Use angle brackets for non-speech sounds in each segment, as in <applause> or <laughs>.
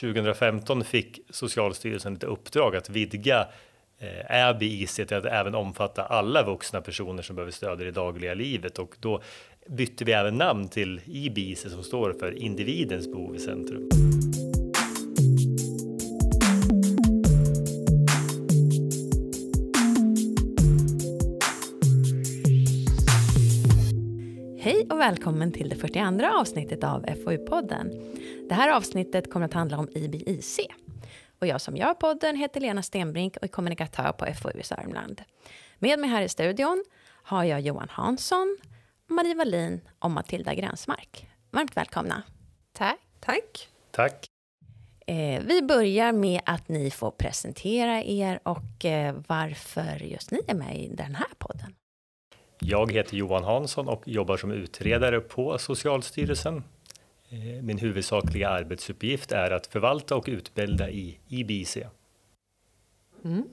2015 fick Socialstyrelsen ett uppdrag att vidga eh, IC till att även omfatta alla vuxna personer som behöver stöd i det dagliga livet och då bytte vi även namn till IBIC som står för individens behov i centrum. Välkommen till det 42 avsnittet av FoU-podden. Det här avsnittet kommer att handla om IBIC. Och jag som gör podden heter Lena Stenbrink och är kommunikatör på FoU i Sörmland. Med mig här i studion har jag Johan Hansson, Marie Wallin och Matilda Gränsmark. Varmt välkomna. Tack. Tack. Tack. Eh, vi börjar med att ni får presentera er och eh, varför just ni är med i den här podden. Jag heter Johan Hansson och jobbar som utredare på Socialstyrelsen. Eh, min huvudsakliga arbetsuppgift är att förvalta och utbilda i IBIC. Mm.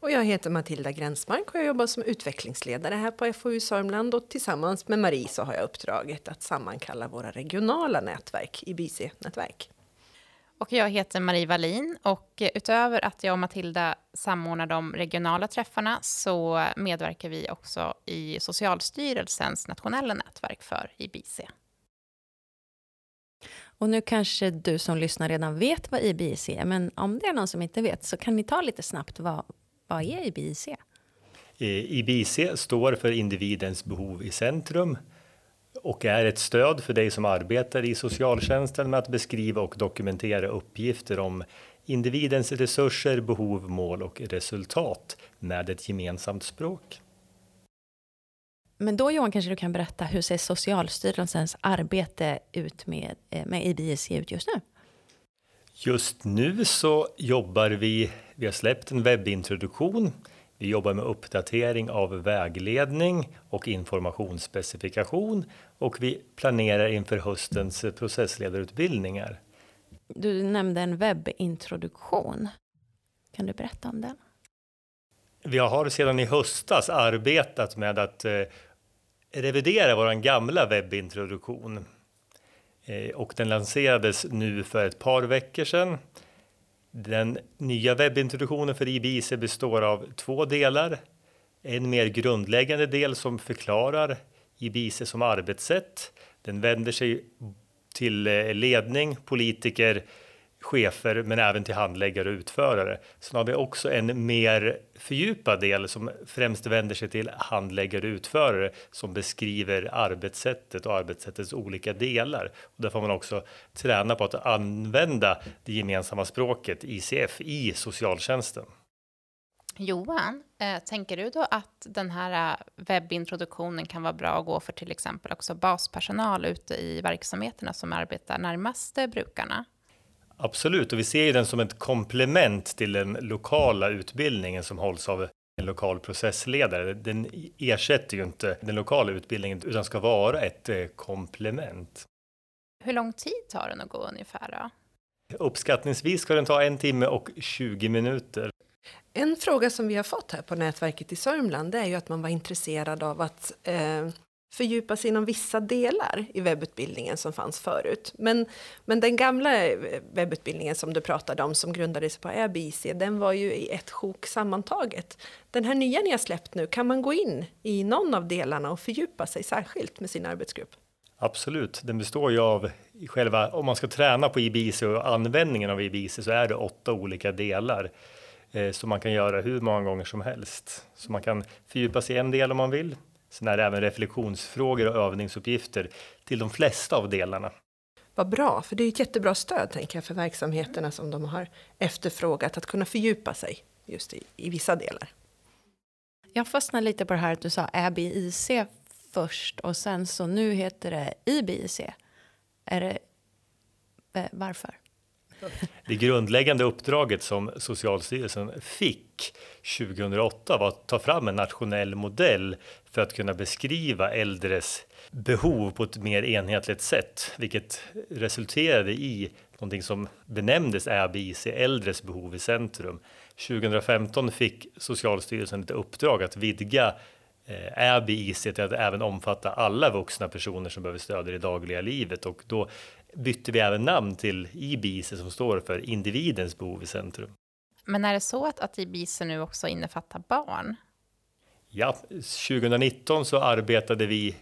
Och jag heter Matilda Gränsmark och jag jobbar som utvecklingsledare här på FoU Sörmland och tillsammans med Marie så har jag uppdraget att sammankalla våra regionala nätverk, IBC-nätverk. Och jag heter Marie Wallin och utöver att jag och Matilda samordnar de regionala träffarna så medverkar vi också i Socialstyrelsens nationella nätverk för IBIC. Och nu kanske du som lyssnar redan vet vad IBIC är, men om det är någon som inte vet så kan ni ta lite snabbt vad, vad är IBIC? IBIC står för individens behov i centrum och är ett stöd för dig som arbetar i socialtjänsten med att beskriva och dokumentera uppgifter om individens resurser, behov, mål och resultat med ett gemensamt språk. Men då Johan, kanske du kan berätta hur ser Socialstyrelsens arbete ut med, eh, med IBIC ut just nu? Just nu så jobbar vi, vi har släppt en webbintroduktion. Vi jobbar med uppdatering av vägledning och informationsspecifikation och vi planerar inför höstens processledarutbildningar. Du nämnde en webbintroduktion. Kan du berätta om den? Vi har sedan i höstas arbetat med att eh, revidera vår gamla webbintroduktion. Eh, och den lanserades nu för ett par veckor sedan. Den nya webbintroduktionen för IBIC består av två delar. En mer grundläggande del som förklarar IBIC som arbetssätt. Den vänder sig till eh, ledning, politiker, chefer men även till handläggare och utförare. Sen har vi också en mer fördjupad del som främst vänder sig till handläggare och utförare som beskriver arbetssättet och arbetssättets olika delar. Och där får man också träna på att använda det gemensamma språket ICF i socialtjänsten. Johan, eh, tänker du då att den här eh, webbintroduktionen kan vara bra att gå för till exempel också baspersonal ute i verksamheterna som arbetar närmast brukarna? Absolut, och vi ser den som ett komplement till den lokala utbildningen som hålls av en lokal processledare. Den ersätter ju inte den lokala utbildningen utan ska vara ett eh, komplement. Hur lång tid tar den att gå ungefär? Då? Uppskattningsvis ska den ta en timme och 20 minuter. En fråga som vi har fått här på nätverket i Sörmland är ju att man var intresserad av att eh, fördjupa sig inom vissa delar i webbutbildningen som fanns förut. Men, men den gamla webbutbildningen som du pratade om, som grundades på ABC, den var ju i ett sjok sammantaget. Den här nya ni har släppt nu, kan man gå in i någon av delarna och fördjupa sig särskilt med sin arbetsgrupp? Absolut, den består ju av själva, om man ska träna på IBC och användningen av IBC så är det åtta olika delar eh, som man kan göra hur många gånger som helst. Så man kan fördjupa sig i en del om man vill, Sen är det även reflektionsfrågor och övningsuppgifter till de flesta av delarna. Vad bra, för det är ett jättebra stöd tänker jag för verksamheterna som de har efterfrågat att kunna fördjupa sig just i, i vissa delar. Jag fastnade lite på det här att du sa ABIC först och sen så nu heter det IBIC. Är det eh, varför? Det grundläggande uppdraget som Socialstyrelsen fick 2008 var att ta fram en nationell modell för att kunna beskriva äldres behov på ett mer enhetligt sätt, vilket resulterade i någonting som benämndes ABIC, äldres behov i centrum. 2015 fick Socialstyrelsen ett uppdrag att vidga eh, till att även omfatta alla vuxna personer som behöver stöd i det dagliga livet och då bytte vi även namn till IBICE som står för individens behov i centrum. Men är det så att, att IBICE nu också innefattar barn? Ja, 2019 så arbetade vi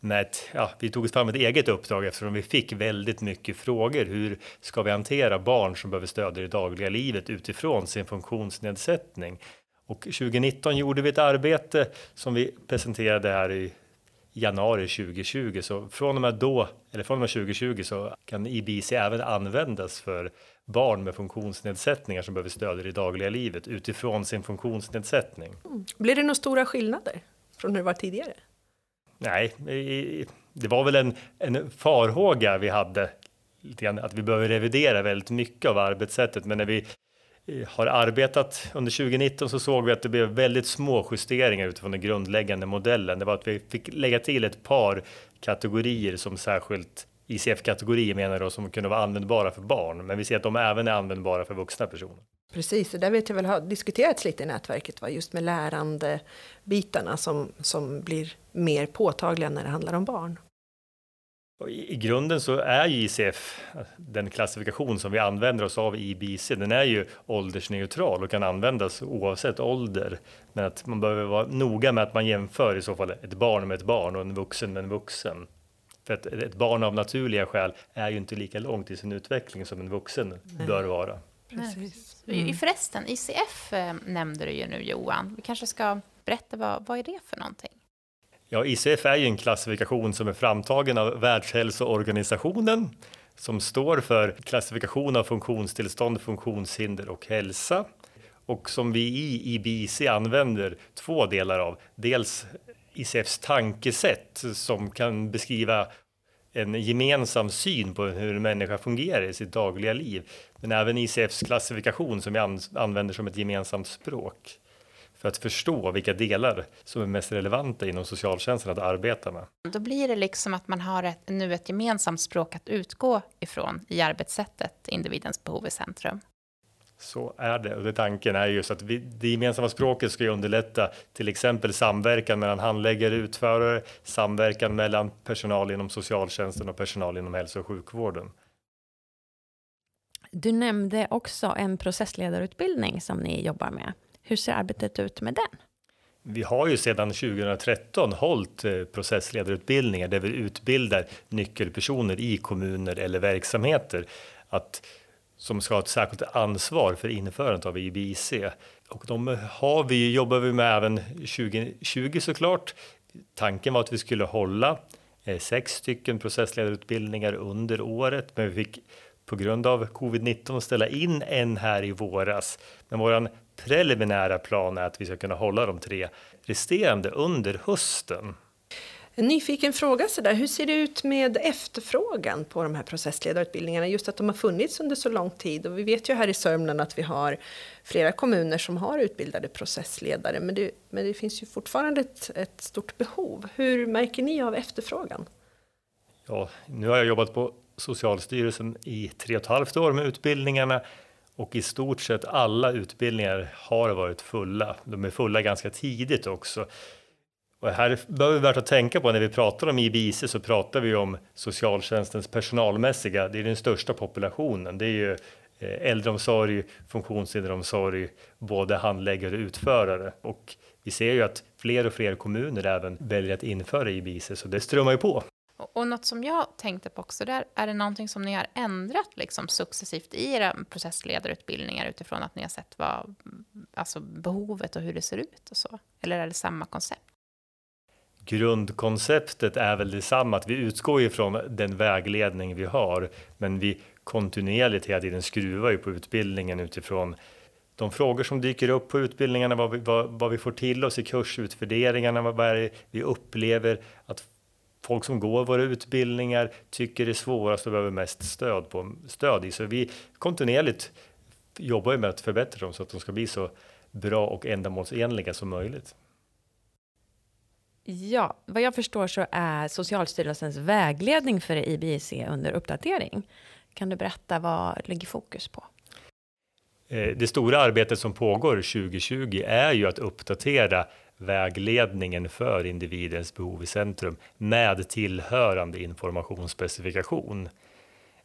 med ett, ja, vi tog fram ett eget uppdrag eftersom vi fick väldigt mycket frågor. Hur ska vi hantera barn som behöver stöd i det dagliga livet utifrån sin funktionsnedsättning? Och 2019 gjorde vi ett arbete som vi presenterade här i januari 2020. Så från och med då, eller från och med 2020 så kan IBC även användas för barn med funktionsnedsättningar som behöver stöd i det dagliga livet utifrån sin funktionsnedsättning. Mm. Blir det några stora skillnader från hur det var tidigare? Nej, det var väl en, en farhåga vi hade, att vi behöver revidera väldigt mycket av arbetssättet. Men när vi har arbetat under 2019 så såg vi att det blev väldigt små justeringar utifrån den grundläggande modellen. Det var att vi fick lägga till ett par kategorier som särskilt ICF-kategorier menar då som kunde vara användbara för barn. Men vi ser att de även är användbara för vuxna personer. Precis, det där vet jag väl har diskuterats lite i nätverket, va? just med lärandebitarna som, som blir mer påtagliga när det handlar om barn. I grunden så är ju ICF, den klassifikation som vi använder oss av i BC, den är ju åldersneutral och kan användas oavsett ålder. Men att man behöver vara noga med att man jämför i så fall ett barn med ett barn och en vuxen med en vuxen. För att ett barn av naturliga skäl är ju inte lika långt i sin utveckling som en vuxen Nej. bör vara. Precis. Mm. Förresten, ICF eh, nämnde du ju nu Johan. Vi kanske ska berätta vad, vad är det för någonting? Ja, ICF är ju en klassifikation som är framtagen av Världshälsoorganisationen som står för klassifikation av funktionstillstånd, funktionshinder och hälsa och som vi i IBIC använder två delar av. Dels ICFs tankesätt som kan beskriva en gemensam syn på hur en människa fungerar i sitt dagliga liv. Men även ICFs klassifikation som vi använder som ett gemensamt språk för att förstå vilka delar som är mest relevanta inom socialtjänsten att arbeta med. Då blir det liksom att man har ett, nu ett gemensamt språk att utgå ifrån i arbetssättet, individens behov i centrum. Så är det. Och det tanken är just att vi, det gemensamma språket ska underlätta till exempel samverkan mellan handläggare och utförare, samverkan mellan personal inom socialtjänsten och personal inom hälso och sjukvården. Du nämnde också en processledarutbildning som ni jobbar med. Hur ser arbetet ut med den? Vi har ju sedan 2013 hållit eh, processledarutbildningar där vi utbildar nyckelpersoner i kommuner eller verksamheter att som ska ha ett särskilt ansvar för införandet av IBIC. Och de har vi, jobbar vi med även 2020 såklart. Tanken var att vi skulle hålla eh, sex stycken processledarutbildningar under året, men vi fick på grund av covid-19 ställa in en här i våras. Men vår preliminära plan är att vi ska kunna hålla de tre resterande under hösten. En nyfiken fråga sådär, hur ser det ut med efterfrågan på de här processledarutbildningarna? Just att de har funnits under så lång tid och vi vet ju här i Sörmland att vi har flera kommuner som har utbildade processledare men det, men det finns ju fortfarande ett, ett stort behov. Hur märker ni av efterfrågan? Ja, nu har jag jobbat på Socialstyrelsen i tre och ett halvt år med utbildningarna och i stort sett alla utbildningar har varit fulla. De är fulla ganska tidigt också. Och här behöver vi värt att tänka på när vi pratar om IBIC så pratar vi om socialtjänstens personalmässiga, det är den största populationen. Det är ju eh, äldreomsorg, funktionshinderomsorg, både handläggare och utförare. Och vi ser ju att fler och fler kommuner även väljer att införa IBIC, så det strömmar ju på. Och, och något som jag tänkte på också där, är det någonting som ni har ändrat liksom successivt i era processledarutbildningar utifrån att ni har sett vad, alltså behovet och hur det ser ut och så? Eller är det samma koncept? Grundkonceptet är väl detsamma, att vi utgår ifrån den vägledning vi har, men vi kontinuerligt hela tiden skruvar ju på utbildningen utifrån de frågor som dyker upp på utbildningarna, vad vi, vad, vad vi får till oss i kursutvärderingarna, vad är det vi upplever att folk som går våra utbildningar tycker det är svårast och behöver mest stöd, på, stöd i. Så vi kontinuerligt jobbar med att förbättra dem så att de ska bli så bra och ändamålsenliga som möjligt. Ja, vad jag förstår så är Socialstyrelsens vägledning för IBIC under uppdatering. Kan du berätta vad ligger fokus på? Eh, det stora arbetet som pågår 2020 är ju att uppdatera vägledningen för individens behov i centrum med tillhörande informationsspecifikation.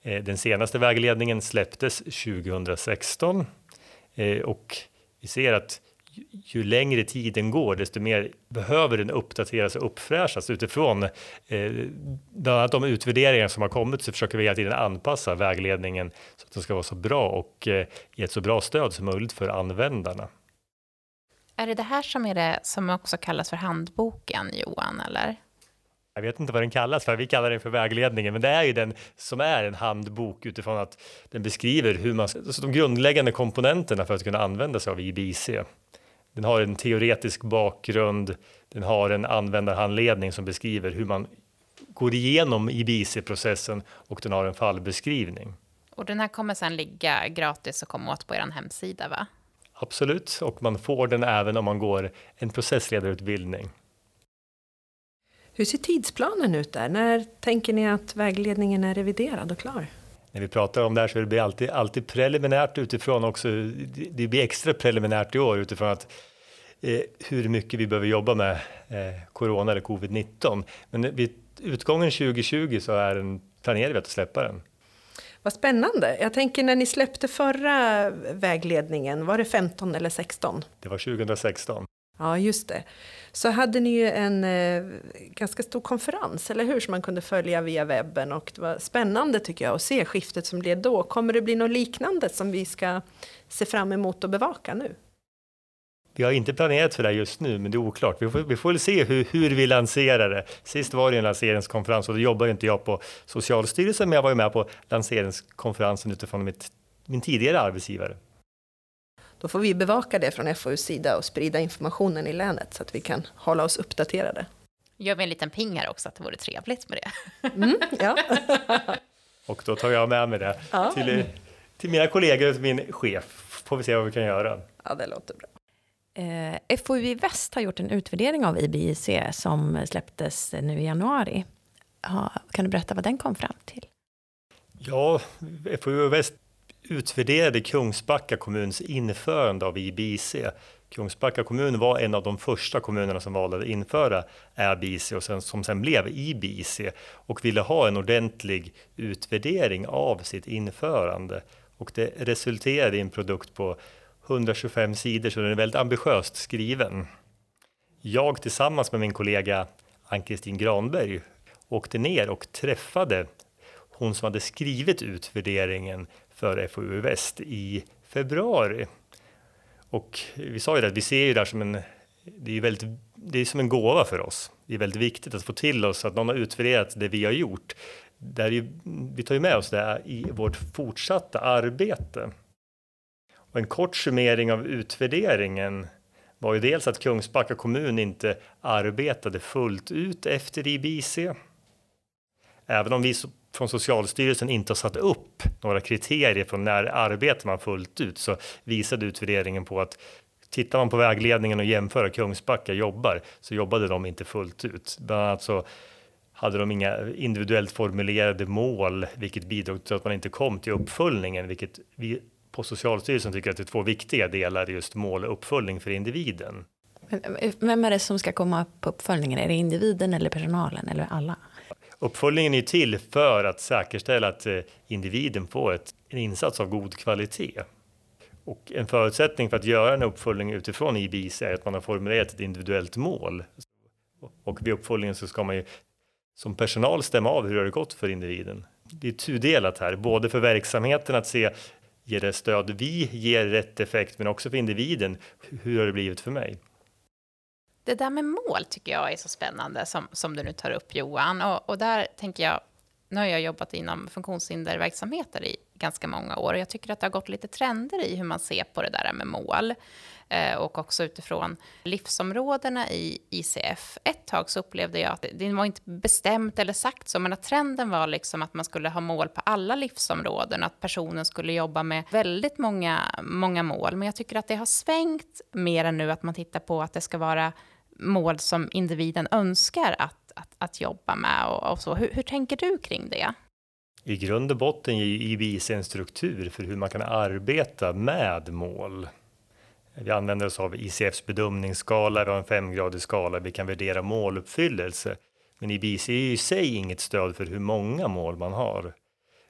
Eh, den senaste vägledningen släpptes 2016 eh, och vi ser att ju längre tiden går, desto mer behöver den uppdateras och uppfräschas utifrån eh, bland annat de utvärderingar som har kommit så försöker vi hela tiden anpassa vägledningen så att den ska vara så bra och eh, ge ett så bra stöd som möjligt för användarna. Är det det här som är det som också kallas för handboken, Johan, eller? Jag vet inte vad den kallas för, vi kallar den för vägledningen, men det är ju den som är en handbok utifrån att den beskriver hur man, alltså de grundläggande komponenterna för att kunna använda sig av IBIC. Den har en teoretisk bakgrund, den har en användarhandledning som beskriver hur man går igenom IBIC-processen och den har en fallbeskrivning. Och den här kommer sedan ligga gratis och komma åt på er hemsida, va? Absolut, och man får den även om man går en processledarutbildning. Hur ser tidsplanen ut där? När tänker ni att vägledningen är reviderad och klar? När vi pratar om det här så blir det alltid, alltid preliminärt utifrån också. Det blir extra preliminärt i år utifrån att eh, hur mycket vi behöver jobba med eh, corona eller covid-19. Men vid utgången 2020 så är den, planerar vi att släppa den. Vad spännande. Jag tänker när ni släppte förra vägledningen, var det 15 eller 16? Det var 2016. Ja, just det. Så hade ni ju en eh, ganska stor konferens, eller hur, som man kunde följa via webben och det var spännande tycker jag att se skiftet som blev då. Kommer det bli något liknande som vi ska se fram emot och bevaka nu? Vi har inte planerat för det just nu, men det är oklart. Vi får, vi får väl se hur, hur vi lanserar det. Sist var det en lanseringskonferens och då jobbar inte jag på Socialstyrelsen, men jag var ju med på lanseringskonferensen utifrån mitt, min tidigare arbetsgivare. Då får vi bevaka det från FoUs sida och sprida informationen i länet så att vi kan hålla oss uppdaterade. Gör vi en liten ping här också, att det vore trevligt med det. Mm, ja. <laughs> och då tar jag med mig det ja. till, till mina kollegor och till min chef. Får vi se vad vi kan göra. Ja, det låter bra. Eh, FoU Väst har gjort en utvärdering av IBIC som släpptes nu i januari. Ja, kan du berätta vad den kom fram till? Ja, FoU Väst utvärderade Kungsbacka kommuns införande av IBIC. Kungsbacka kommun var en av de första kommunerna som valde att införa IBIC och sen, som sen blev IBIC och ville ha en ordentlig utvärdering av sitt införande. Och det resulterade i en produkt på 125 sidor, så den är väldigt ambitiöst skriven. Jag tillsammans med min kollega Ann-Kristin Granberg åkte ner och träffade hon som hade skrivit utvärderingen för FoU Väst i februari. Och vi sa ju det, att vi ser ju det här som en, det är väldigt, det är som en gåva för oss. Det är väldigt viktigt att få till oss att någon har utvärderat det vi har gjort. Där ju, vi tar ju med oss det i vårt fortsatta arbete. Och en kort summering av utvärderingen var ju dels att Kungsbacka kommun inte arbetade fullt ut efter IBC. Även om vi från Socialstyrelsen inte har satt upp några kriterier för när arbetar man fullt ut så visade utvärderingen på att tittar man på vägledningen och jämför hur Kungsbacka jobbar så jobbade de inte fullt ut. Bland annat så hade de inga individuellt formulerade mål, vilket bidrog till att man inte kom till uppföljningen, vilket vi på Socialstyrelsen tycker att det är två viktiga delar, just mål och uppföljning för individen. vem är det som ska komma på uppföljningen? Är det individen eller personalen eller alla? Uppföljningen är till för att säkerställa att eh, individen får ett, en insats av god kvalitet. Och en förutsättning för att göra en uppföljning utifrån IBIC är att man har formulerat ett individuellt mål. Och vid uppföljningen så ska man ju som personal stämma av hur det har gått för individen. Det är tudelat här, både för verksamheten att se ger det stöd vi ger rätt effekt, men också för individen. Hur har det blivit för mig? Det där med mål tycker jag är så spännande, som, som du nu tar upp Johan. Och, och där tänker jag, nu har jag jobbat inom funktionshinderverksamheter i ganska många år och jag tycker att det har gått lite trender i hur man ser på det där med mål Eh, och också utifrån livsområdena i ICF. Ett tag så upplevde jag att det var inte bestämt eller sagt så, men att trenden var liksom att man skulle ha mål på alla livsområden, att personen skulle jobba med väldigt många, många mål. Men jag tycker att det har svängt mer än nu att man tittar på att det ska vara mål som individen önskar att, att, att jobba med och, och så. Hur, hur, tänker du kring det? I grund och botten ger IBIC en struktur för hur man kan arbeta med mål. Vi använder oss av ICFs bedömningsskala, vi har en femgradig skala, vi kan värdera måluppfyllelse. Men IBC är i sig inget stöd för hur många mål man har.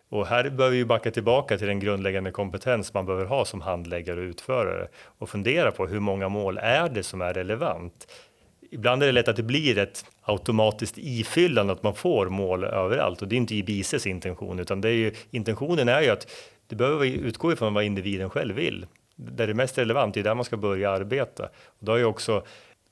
Och här behöver vi backa tillbaka till den grundläggande kompetens man behöver ha som handläggare och utförare och fundera på hur många mål är det som är relevant? Ibland är det lätt att det blir ett automatiskt ifyllande, att man får mål överallt och det är inte IBCs intention, utan det är ju, intentionen är ju att det behöver utgå ifrån vad individen själv vill. Där det är mest relevant, det är där man ska börja arbeta. Och då har ju också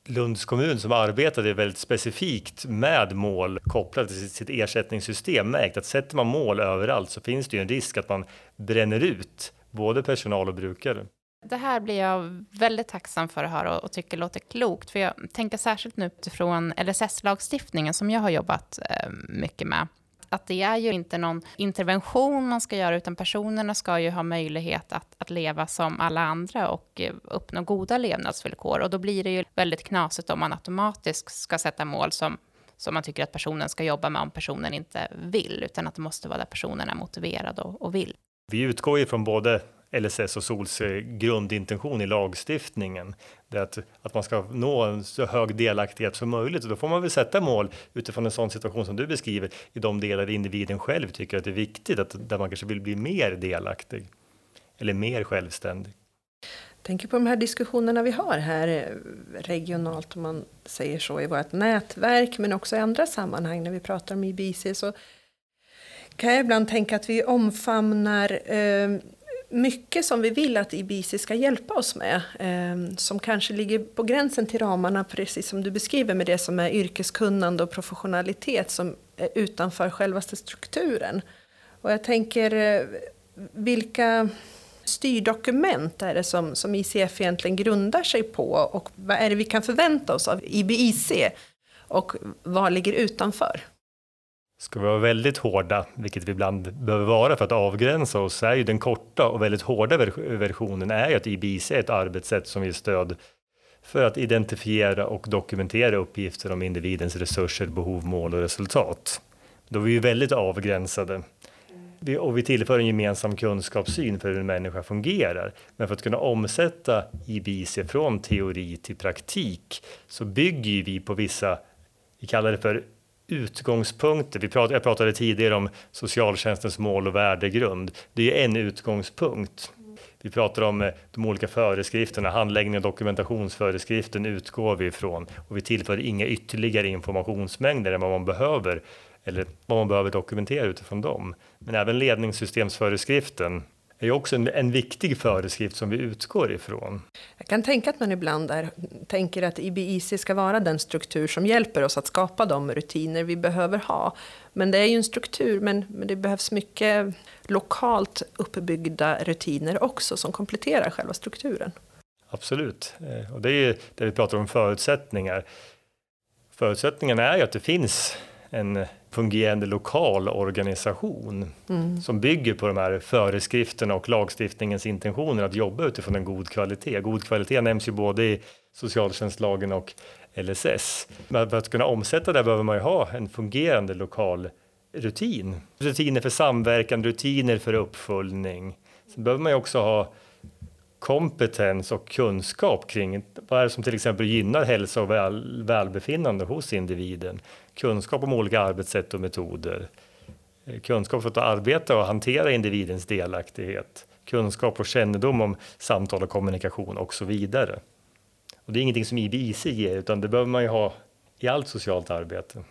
Lunds kommun som arbetade väldigt specifikt med mål kopplat till sitt ersättningssystem märkt att sätter man mål överallt så finns det ju en risk att man bränner ut både personal och brukare. Det här blir jag väldigt tacksam för att höra och tycker låter klokt. För jag tänker särskilt nu utifrån LSS-lagstiftningen som jag har jobbat eh, mycket med att det är ju inte någon intervention man ska göra, utan personerna ska ju ha möjlighet att, att leva som alla andra och eh, uppnå goda levnadsvillkor. Och då blir det ju väldigt knasigt om man automatiskt ska sätta mål som, som man tycker att personen ska jobba med om personen inte vill, utan att det måste vara där personen är motiverad och, och vill. Vi utgår ju från både LSS och SOLs eh, grundintention i lagstiftningen. Det är att, att man ska nå en så hög delaktighet som möjligt och då får man väl sätta mål utifrån en sån situation som du beskriver i de delar individen själv tycker att det är viktigt, att, där man kanske vill bli mer delaktig eller mer självständig. Tänker på de här diskussionerna vi har här eh, regionalt, om man säger så, i vårt nätverk, men också i andra sammanhang när vi pratar om IBC, så kan jag ibland tänka att vi omfamnar eh, mycket som vi vill att IBC ska hjälpa oss med, eh, som kanske ligger på gränsen till ramarna, precis som du beskriver, med det som är yrkeskunnande och professionalitet som är utanför självaste strukturen. Och jag tänker, eh, vilka styrdokument är det som, som ICF egentligen grundar sig på och vad är det vi kan förvänta oss av IBIC och vad ligger utanför? Ska vi vara väldigt hårda, vilket vi ibland behöver vara för att avgränsa oss, så är ju den korta och väldigt hårda versionen är ju att IBC är ett arbetssätt som ger stöd för att identifiera och dokumentera uppgifter om individens resurser, behov, mål och resultat. Då är vi ju väldigt avgränsade. Och vi tillför en gemensam kunskapssyn för hur en människa fungerar. Men för att kunna omsätta IBC från teori till praktik så bygger vi på vissa, vi kallar det för utgångspunkter. Vi pratade, jag pratade tidigare om socialtjänstens mål och värdegrund. Det är en utgångspunkt. Vi pratar om eh, de olika föreskrifterna, handläggning och dokumentationsföreskriften utgår vi ifrån och vi tillför inga ytterligare informationsmängder än vad man behöver eller vad man behöver dokumentera utifrån dem. Men även ledningssystemsföreskriften är ju också en, en, viktig föreskrift som vi utgår ifrån. Jag kan tänka att man ibland är, tänker att IBIC ska vara den struktur som hjälper oss att skapa de rutiner vi behöver ha. Men det är ju en struktur, men, men det behövs mycket lokalt uppbyggda rutiner också som kompletterar själva strukturen. Absolut, eh, och det är ju det vi pratar om förutsättningar. Förutsättningen är ju att det finns en fungerande lokal organisation mm. som bygger på de här föreskrifterna och lagstiftningens intentioner att jobba utifrån en god kvalitet. God kvalitet nämns ju både i socialtjänstlagen och LSS. Men för att kunna omsätta det behöver man ju ha en fungerande lokal rutin. Rutiner för samverkan, rutiner för uppföljning. Sen behöver man ju också ha kompetens och kunskap kring vad är det som till exempel gynnar hälsa och väl, välbefinnande hos individen. Kunskap om olika arbetssätt och metoder. Kunskap för att arbeta och hantera individens delaktighet. Kunskap och kännedom om samtal och kommunikation och så vidare. Och det är ingenting som IBIC ger, utan det behöver man ju ha i allt socialt arbete.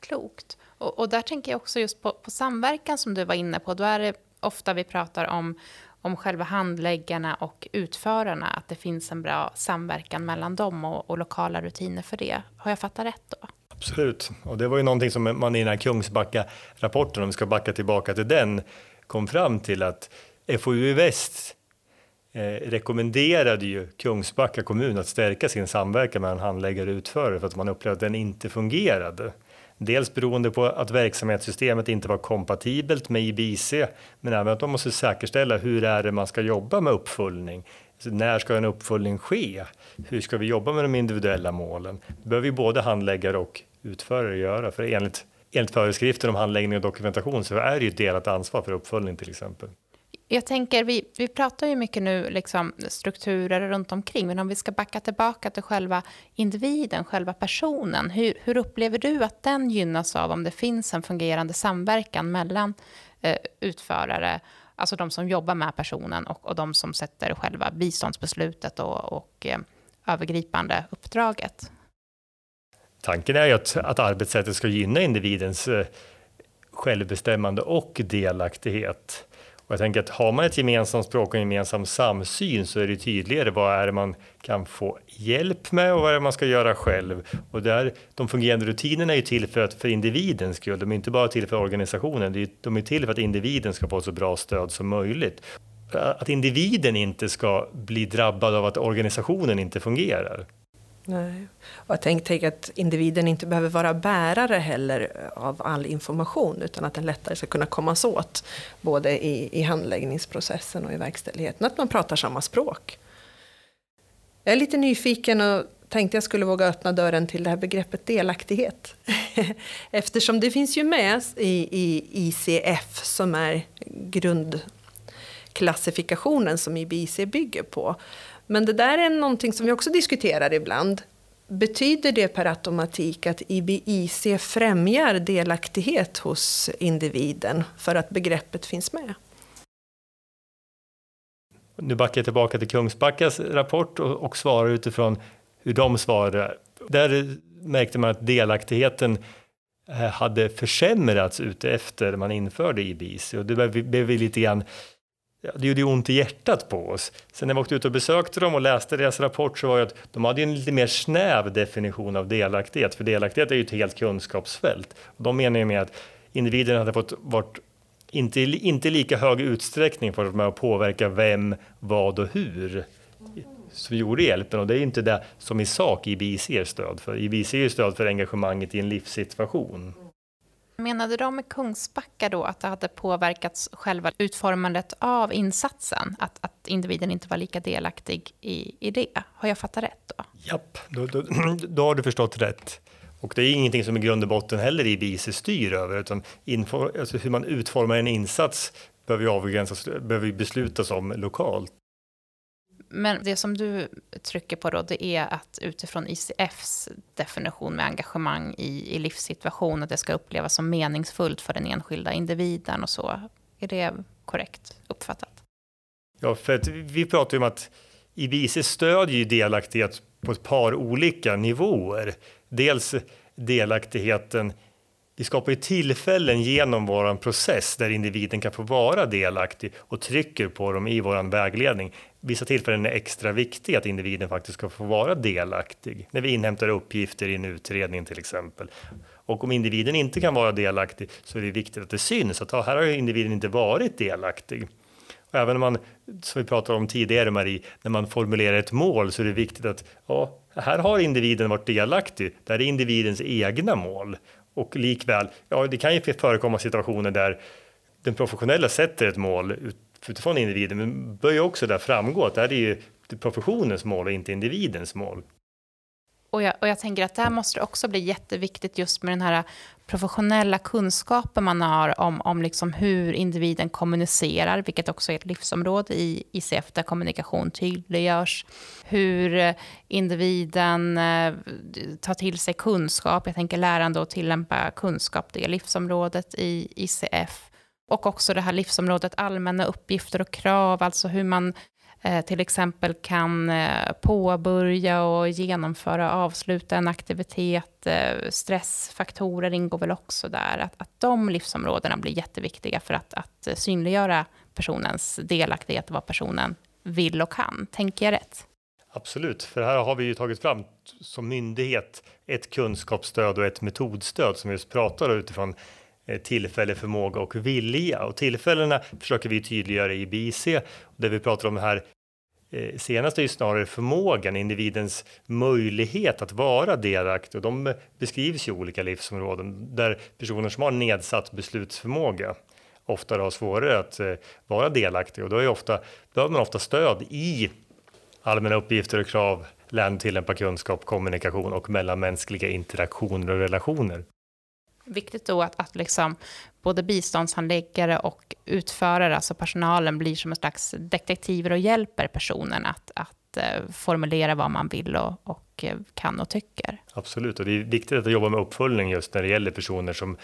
Klokt. Och, och där tänker jag också just på, på samverkan som du var inne på. Då är det ofta vi pratar om om själva handläggarna och utförarna, att det finns en bra samverkan mellan dem och, och lokala rutiner för det. Har jag fattat rätt då? Absolut, och det var ju någonting som man i den här Kungsbacka-rapporten, om vi ska backa tillbaka till den, kom fram till att FoU Väst eh, rekommenderade ju Kungsbacka kommun att stärka sin samverkan mellan handläggare och utförare för att man upplevde att den inte fungerade. Dels beroende på att verksamhetssystemet inte var kompatibelt med IBC, men även att man måste säkerställa hur är det man ska jobba med uppföljning. Så när ska en uppföljning ske? Hur ska vi jobba med de individuella målen? Det behöver ju både handläggare och utförare göra, för enligt, enligt föreskrifter om handläggning och dokumentation så är det ju ett delat ansvar för uppföljning till exempel. Jag tänker, vi, vi pratar ju mycket nu liksom strukturer runt omkring, men om vi ska backa tillbaka till själva individen, själva personen, hur, hur upplever du att den gynnas av om det finns en fungerande samverkan mellan eh, utförare, alltså de som jobbar med personen och, och de som sätter själva biståndsbeslutet och, och eh, övergripande uppdraget? Tanken är ju att, att arbetssättet ska gynna individens eh, självbestämmande och delaktighet. Och jag tänker att har man ett gemensamt språk och en gemensam samsyn så är det tydligare vad är det man kan få hjälp med och vad är det man ska göra själv. Och där, de fungerande rutinerna är ju till för, att, för individens skull, de är inte bara till för organisationen, de är till för att individen ska få så bra stöd som möjligt. Att individen inte ska bli drabbad av att organisationen inte fungerar. Nej. Och jag tänker tänk att individen inte behöver vara bärare heller av all information utan att den lättare ska kunna kommas åt både i, i handläggningsprocessen och i verkställigheten. Att man pratar samma språk. Jag är lite nyfiken och tänkte jag skulle våga öppna dörren till det här begreppet delaktighet. <laughs> Eftersom det finns ju med i, i ICF som är grundklassifikationen som IBIC bygger på. Men det där är någonting som vi också diskuterar ibland. Betyder det per automatik att IBIC främjar delaktighet hos individen för att begreppet finns med? Nu backar jag tillbaka till Kungsbackas rapport och, och svarar utifrån hur de svarar. Där märkte man att delaktigheten eh, hade försämrats efter man införde IBIC och det blev vi lite grann ja, det gjorde ont i hjärtat på oss. Sen när vi åkte ut och besökte dem och läste deras rapport så var det att de hade en lite mer snäv definition av delaktighet, för delaktighet är ju ett helt kunskapsfält. Och de menar ju med att individen hade fått varit inte, inte lika hög utsträckning för att med att påverka vem, vad och hur som gjorde hjälpen och det är inte det som i sak IBIC ser stöd för. IBIC ju stöd för engagemanget i en livssituation. Menade de med Kungsbacka då att det hade påverkats själva utformandet av insatsen? Att, att individen inte var lika delaktig i, i det? Har jag fattat rätt då? Japp, då, då, <clears throat> då har du förstått rätt. Och det är ingenting som i grund och botten heller IBIC styr över, utan info, alltså hur man utformar en insats behöver avgränsas, behöver beslutas om lokalt. Men det som du trycker på då, det är att utifrån ICFs definition med engagemang i, i livssituation, att det ska upplevas som meningsfullt för den enskilda individen och så. Är det korrekt uppfattat? Ja, för att vi pratar ju om att IBIC stödjer ju delaktighet på ett par olika nivåer. Dels delaktigheten vi skapar ju tillfällen genom vår process där individen kan få vara delaktig och trycker på dem i vår vägledning. Vissa tillfällen är extra viktiga att individen faktiskt ska få vara delaktig. När vi inhämtar uppgifter i en utredning till exempel. Och om individen inte kan vara delaktig så är det viktigt att det syns att här har individen inte varit delaktig. Och även om man, som vi pratade om tidigare Marie, när man formulerar ett mål så är det viktigt att ja, här har individen varit delaktig. Det här är individens egna mål. Och likväl, ja, det kan ju förekomma situationer där den professionella sätter ett mål utifrån individen, men bör ju också där framgå att det här är ju professionens mål och inte individens mål. Och jag, och jag tänker att där måste det också bli jätteviktigt just med den här professionella kunskapen man har om, om liksom hur individen kommunicerar, vilket också är ett livsområde i ICF där kommunikation tydliggörs. Hur individen eh, tar till sig kunskap, jag tänker lärande och tillämpa kunskap, det är livsområdet i ICF. Och också det här livsområdet allmänna uppgifter och krav, alltså hur man Eh, till exempel kan eh, påbörja och genomföra och avsluta en aktivitet. Eh, stressfaktorer ingår väl också där. Att, att de livsområdena blir jätteviktiga för att, att synliggöra personens delaktighet och vad personen vill och kan. Tänker jag rätt? Absolut, för här har vi ju tagit fram som myndighet ett kunskapsstöd och ett metodstöd som just pratar utifrån Eh, tillfälle, förmåga och vilja. Och tillfällena försöker vi tydliggöra i BIC, där vi pratar om här eh, senast är ju snarare förmågan, individens möjlighet att vara delaktig. Och de beskrivs i olika livsområden där personer som har nedsatt beslutsförmåga ofta har svårare att eh, vara delaktig och då är ofta, behöver man ofta stöd i allmänna uppgifter och krav, lärande tillämpa kunskap, kommunikation och mellanmänskliga interaktioner och relationer. Viktigt då att, att liksom både biståndshandläggare och utförare, alltså personalen, blir som en slags detektiver och hjälper personen att, att eh, formulera vad man vill och, och eh, kan och tycker. Absolut, och det är viktigt att jobba med uppföljning just när det gäller personer som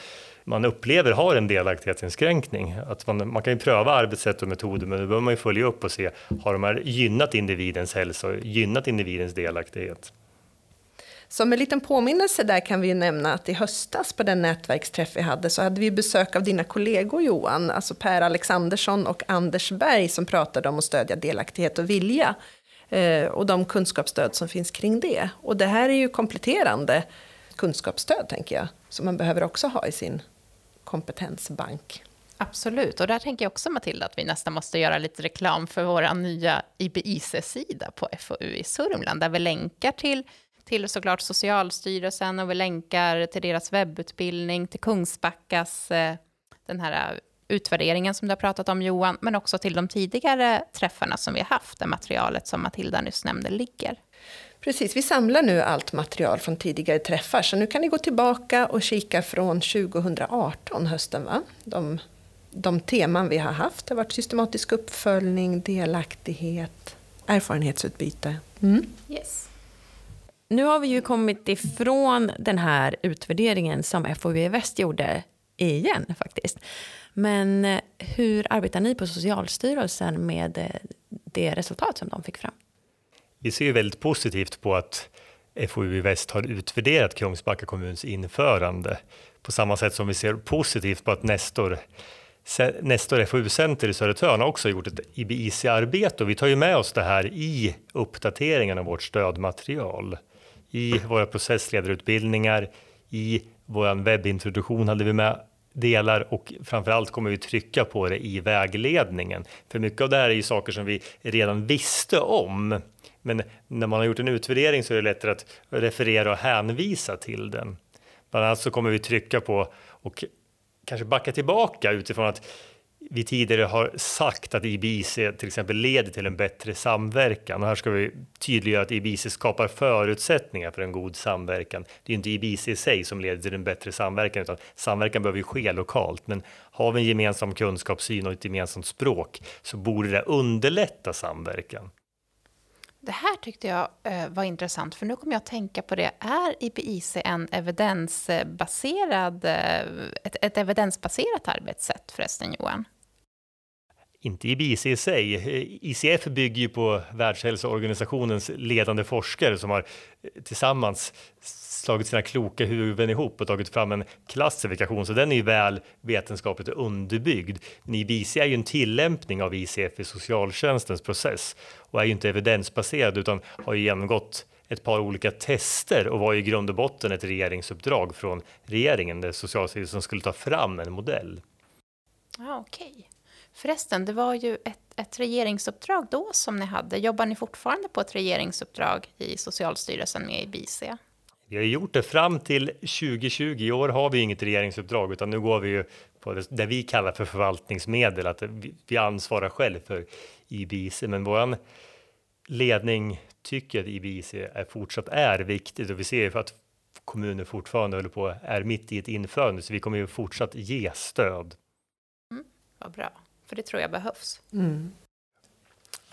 man upplever har en delaktighetsinskränkning. Att man, man kan ju pröva arbetssätt och metoder, men då behöver man ju följa upp och se, har de här gynnat individens hälsa och gynnat individens delaktighet? Som en liten påminnelse där kan vi ju nämna att i höstas på den nätverksträff vi hade så hade vi besök av dina kollegor Johan, alltså Per Alexandersson och Anders Berg som pratade om att stödja delaktighet och vilja eh, och de kunskapsstöd som finns kring det. Och det här är ju kompletterande kunskapsstöd tänker jag, som man behöver också ha i sin kompetensbank. Absolut, och där tänker jag också Matilda att vi nästan måste göra lite reklam för vår nya IBIC-sida på FoU i Sörmland, där vi länkar till till såklart Socialstyrelsen och vi länkar till deras webbutbildning, till Kungsbackas, eh, den här utvärderingen som du har pratat om Johan, men också till de tidigare träffarna som vi har haft, där materialet som Matilda nyss nämnde ligger. Precis, vi samlar nu allt material från tidigare träffar, så nu kan ni gå tillbaka och kika från 2018, hösten va? De, de teman vi har haft har varit systematisk uppföljning, delaktighet, erfarenhetsutbyte. Mm. Yes. Nu har vi ju kommit ifrån den här utvärderingen som FoU Väst gjorde igen faktiskt. Men eh, hur arbetar ni på Socialstyrelsen med eh, det resultat som de fick fram? Vi ser ju väldigt positivt på att FoU Väst har utvärderat Kungsbacka kommuns införande på samma sätt som vi ser positivt på att Nestor Nestor FoU-center i Södertörn har också gjort ett IBIC-arbete och vi tar ju med oss det här i uppdateringen av vårt stödmaterial i våra processledarutbildningar, i vår webbintroduktion hade vi med delar och framförallt kommer vi trycka på det i vägledningen. För mycket av det här är ju saker som vi redan visste om. Men när man har gjort en utvärdering så är det lättare att referera och hänvisa till den. Bland annat så kommer vi trycka på och kanske backa tillbaka utifrån att vi tidigare har sagt att IBIC till exempel leder till en bättre samverkan. Och här ska vi tydliggöra att IBIC skapar förutsättningar för en god samverkan. Det är inte IBIC i sig som leder till en bättre samverkan, utan samverkan behöver ju ske lokalt. Men har vi en gemensam kunskapssyn och ett gemensamt språk så borde det underlätta samverkan. Det här tyckte jag eh, var intressant, för nu kommer jag att tänka på det. Är IPIC en evidensbaserad, eh, ett, ett evidensbaserat arbetssätt förresten, Johan? Inte IBIC i sig. ICF bygger ju på Världshälsoorganisationens ledande forskare som har eh, tillsammans slagit sina kloka huvuden ihop och tagit fram en klassifikation, så den är ju väl vetenskapligt underbyggd. Men IBC är ju en tillämpning av ICF i socialtjänstens process och är ju inte evidensbaserad utan har ju genomgått ett par olika tester och var i grund och botten ett regeringsuppdrag från regeringen där Socialstyrelsen skulle ta fram en modell. Ah, Okej. Okay. Förresten, det var ju ett, ett regeringsuppdrag då som ni hade. Jobbar ni fortfarande på ett regeringsuppdrag i Socialstyrelsen med IBC? Vi har gjort det fram till 2020. I år har vi inget regeringsuppdrag, utan nu går vi ju på det, det vi kallar för förvaltningsmedel, att vi, vi ansvarar själv för IBIC. Men vår ledning tycker att IBIC är fortsatt är viktigt och vi ser ju för att kommuner fortfarande håller på är mitt i ett införande, så vi kommer ju fortsatt ge stöd. Mm, vad bra, för det tror jag behövs. Mm.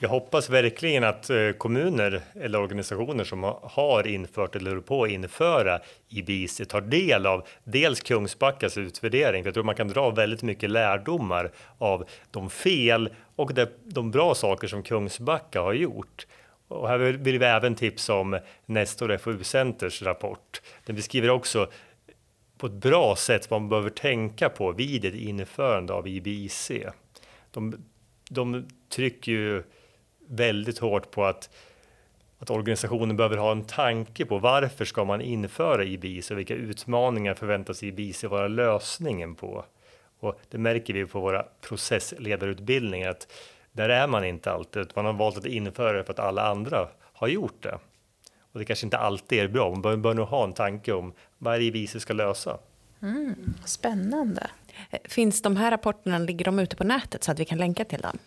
Jag hoppas verkligen att eh, kommuner eller organisationer som har infört eller håller på att införa IBIC tar del av dels Kungsbackas utvärdering, för jag tror man kan dra väldigt mycket lärdomar av de fel och de bra saker som Kungsbacka har gjort. Och här vill vi även tipsa om Nestor FoU-centers rapport. Den beskriver också på ett bra sätt vad man behöver tänka på vid ett införande av IBIC. De, de trycker ju väldigt hårt på att, att organisationen behöver ha en tanke på varför ska man införa IBIS och vilka utmaningar förväntas IBIS vara lösningen på? Och det märker vi på våra processledarutbildningar att där är man inte alltid. Man har valt att införa det för att alla andra har gjort det. Och det kanske inte alltid är bra. Man bör, bör nog ha en tanke om vad IBIS ska lösa. Mm, spännande. Finns de här rapporterna, ligger de ute på nätet så att vi kan länka till dem?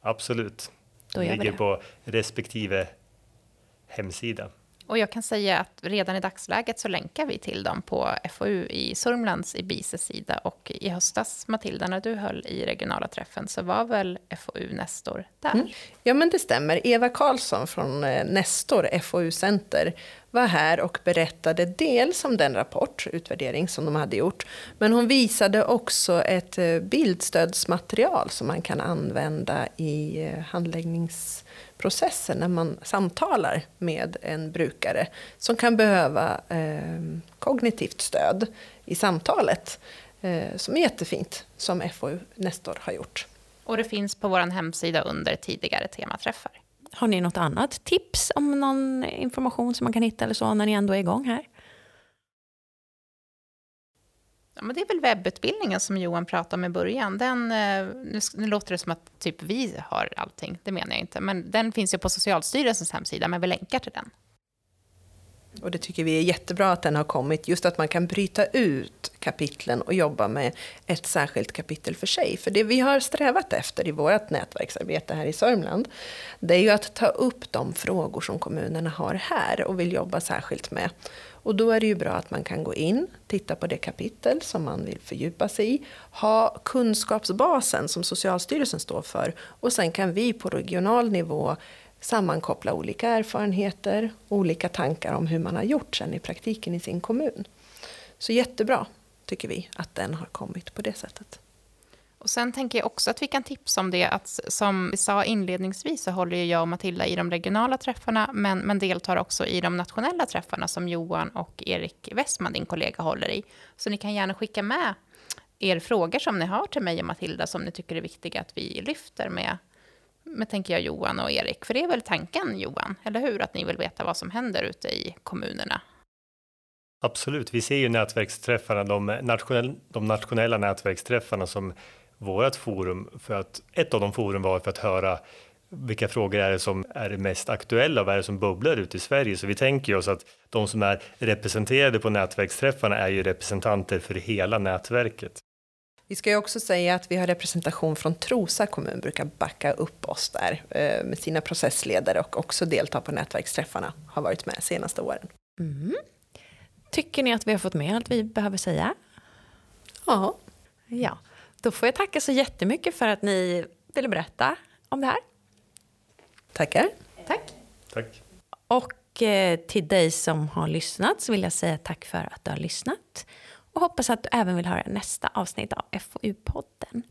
Absolut. Då gör ligger på respektive hemsida. Och jag kan säga att redan i dagsläget så länkar vi till dem på FoU i Sörmlands i BISES sida. Och i höstas, Matilda, när du höll i regionala träffen så var väl FoU Nestor där? Mm. Ja, men det stämmer. Eva Karlsson från eh, Nestor FoU Center var här och berättade dels om den rapport, utvärdering som de hade gjort. Men hon visade också ett eh, bildstödsmaterial som man kan använda i eh, handläggningsprocessen när man samtalar med en brukare som kan behöva eh, kognitivt stöd i samtalet. Eh, som är jättefint, som FoU Nestor har gjort. Och det finns på vår hemsida under tidigare tematräffar. Har ni något annat tips om någon information som man kan hitta eller så när ni ändå är igång här? Ja, men det är väl webbutbildningen som Johan pratade om i början. Den, eh, nu, nu låter det som att typ vi har allting, det menar jag inte. Men den finns ju på Socialstyrelsens hemsida, men vi länkar till den. Och det tycker vi är jättebra att den har kommit, just att man kan bryta ut kapitlen och jobba med ett särskilt kapitel för sig. För det vi har strävat efter i vårt nätverksarbete här i Sörmland, det är ju att ta upp de frågor som kommunerna har här och vill jobba särskilt med. Och då är det ju bra att man kan gå in, titta på det kapitel som man vill fördjupa sig i, ha kunskapsbasen som Socialstyrelsen står för och sen kan vi på regional nivå sammankoppla olika erfarenheter, olika tankar om hur man har gjort sen i praktiken i sin kommun. Så jättebra, tycker vi, att den har kommit på det sättet. Och sen tänker jag också att vi kan tipsa om det att som vi sa inledningsvis så håller jag och Matilda i de regionala träffarna men, men deltar också i de nationella träffarna som Johan och Erik Westman, din kollega, håller i. Så ni kan gärna skicka med er frågor som ni har till mig och Matilda som ni tycker är viktiga att vi lyfter med, med tänker jag Johan och Erik. För det är väl tanken Johan, eller hur? Att ni vill veta vad som händer ute i kommunerna. Absolut, vi ser ju nätverksträffarna, de, nationell, de nationella nätverksträffarna som vårt forum för att ett av de forum var för att höra vilka frågor är det som är mest aktuella? Vad är det som bubblar ut i Sverige? Så vi tänker oss att de som är representerade på nätverksträffarna är ju representanter för hela nätverket. Vi ska ju också säga att vi har representation från Trosa kommun, brukar backa upp oss där eh, med sina processledare och också delta på nätverksträffarna, har varit med senaste åren. Mm. Tycker ni att vi har fått med allt vi behöver säga? Ja. Ja, då får jag tacka så jättemycket för att ni ville berätta om det här. Tackar. Tack. Tack. Och eh, till dig som har lyssnat så vill jag säga tack för att du har lyssnat. Och hoppas att du även vill höra nästa avsnitt av FoU-podden.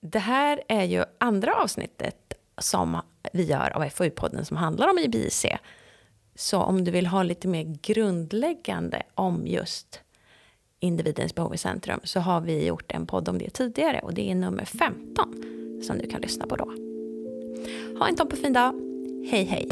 Det här är ju andra avsnittet som vi gör av FoU-podden som handlar om IBIC. Så om du vill ha lite mer grundläggande om just individens behov i centrum så har vi gjort en podd om det tidigare och det är nummer 15 som du kan lyssna på då. Ha en toppenfin dag. Hej hej!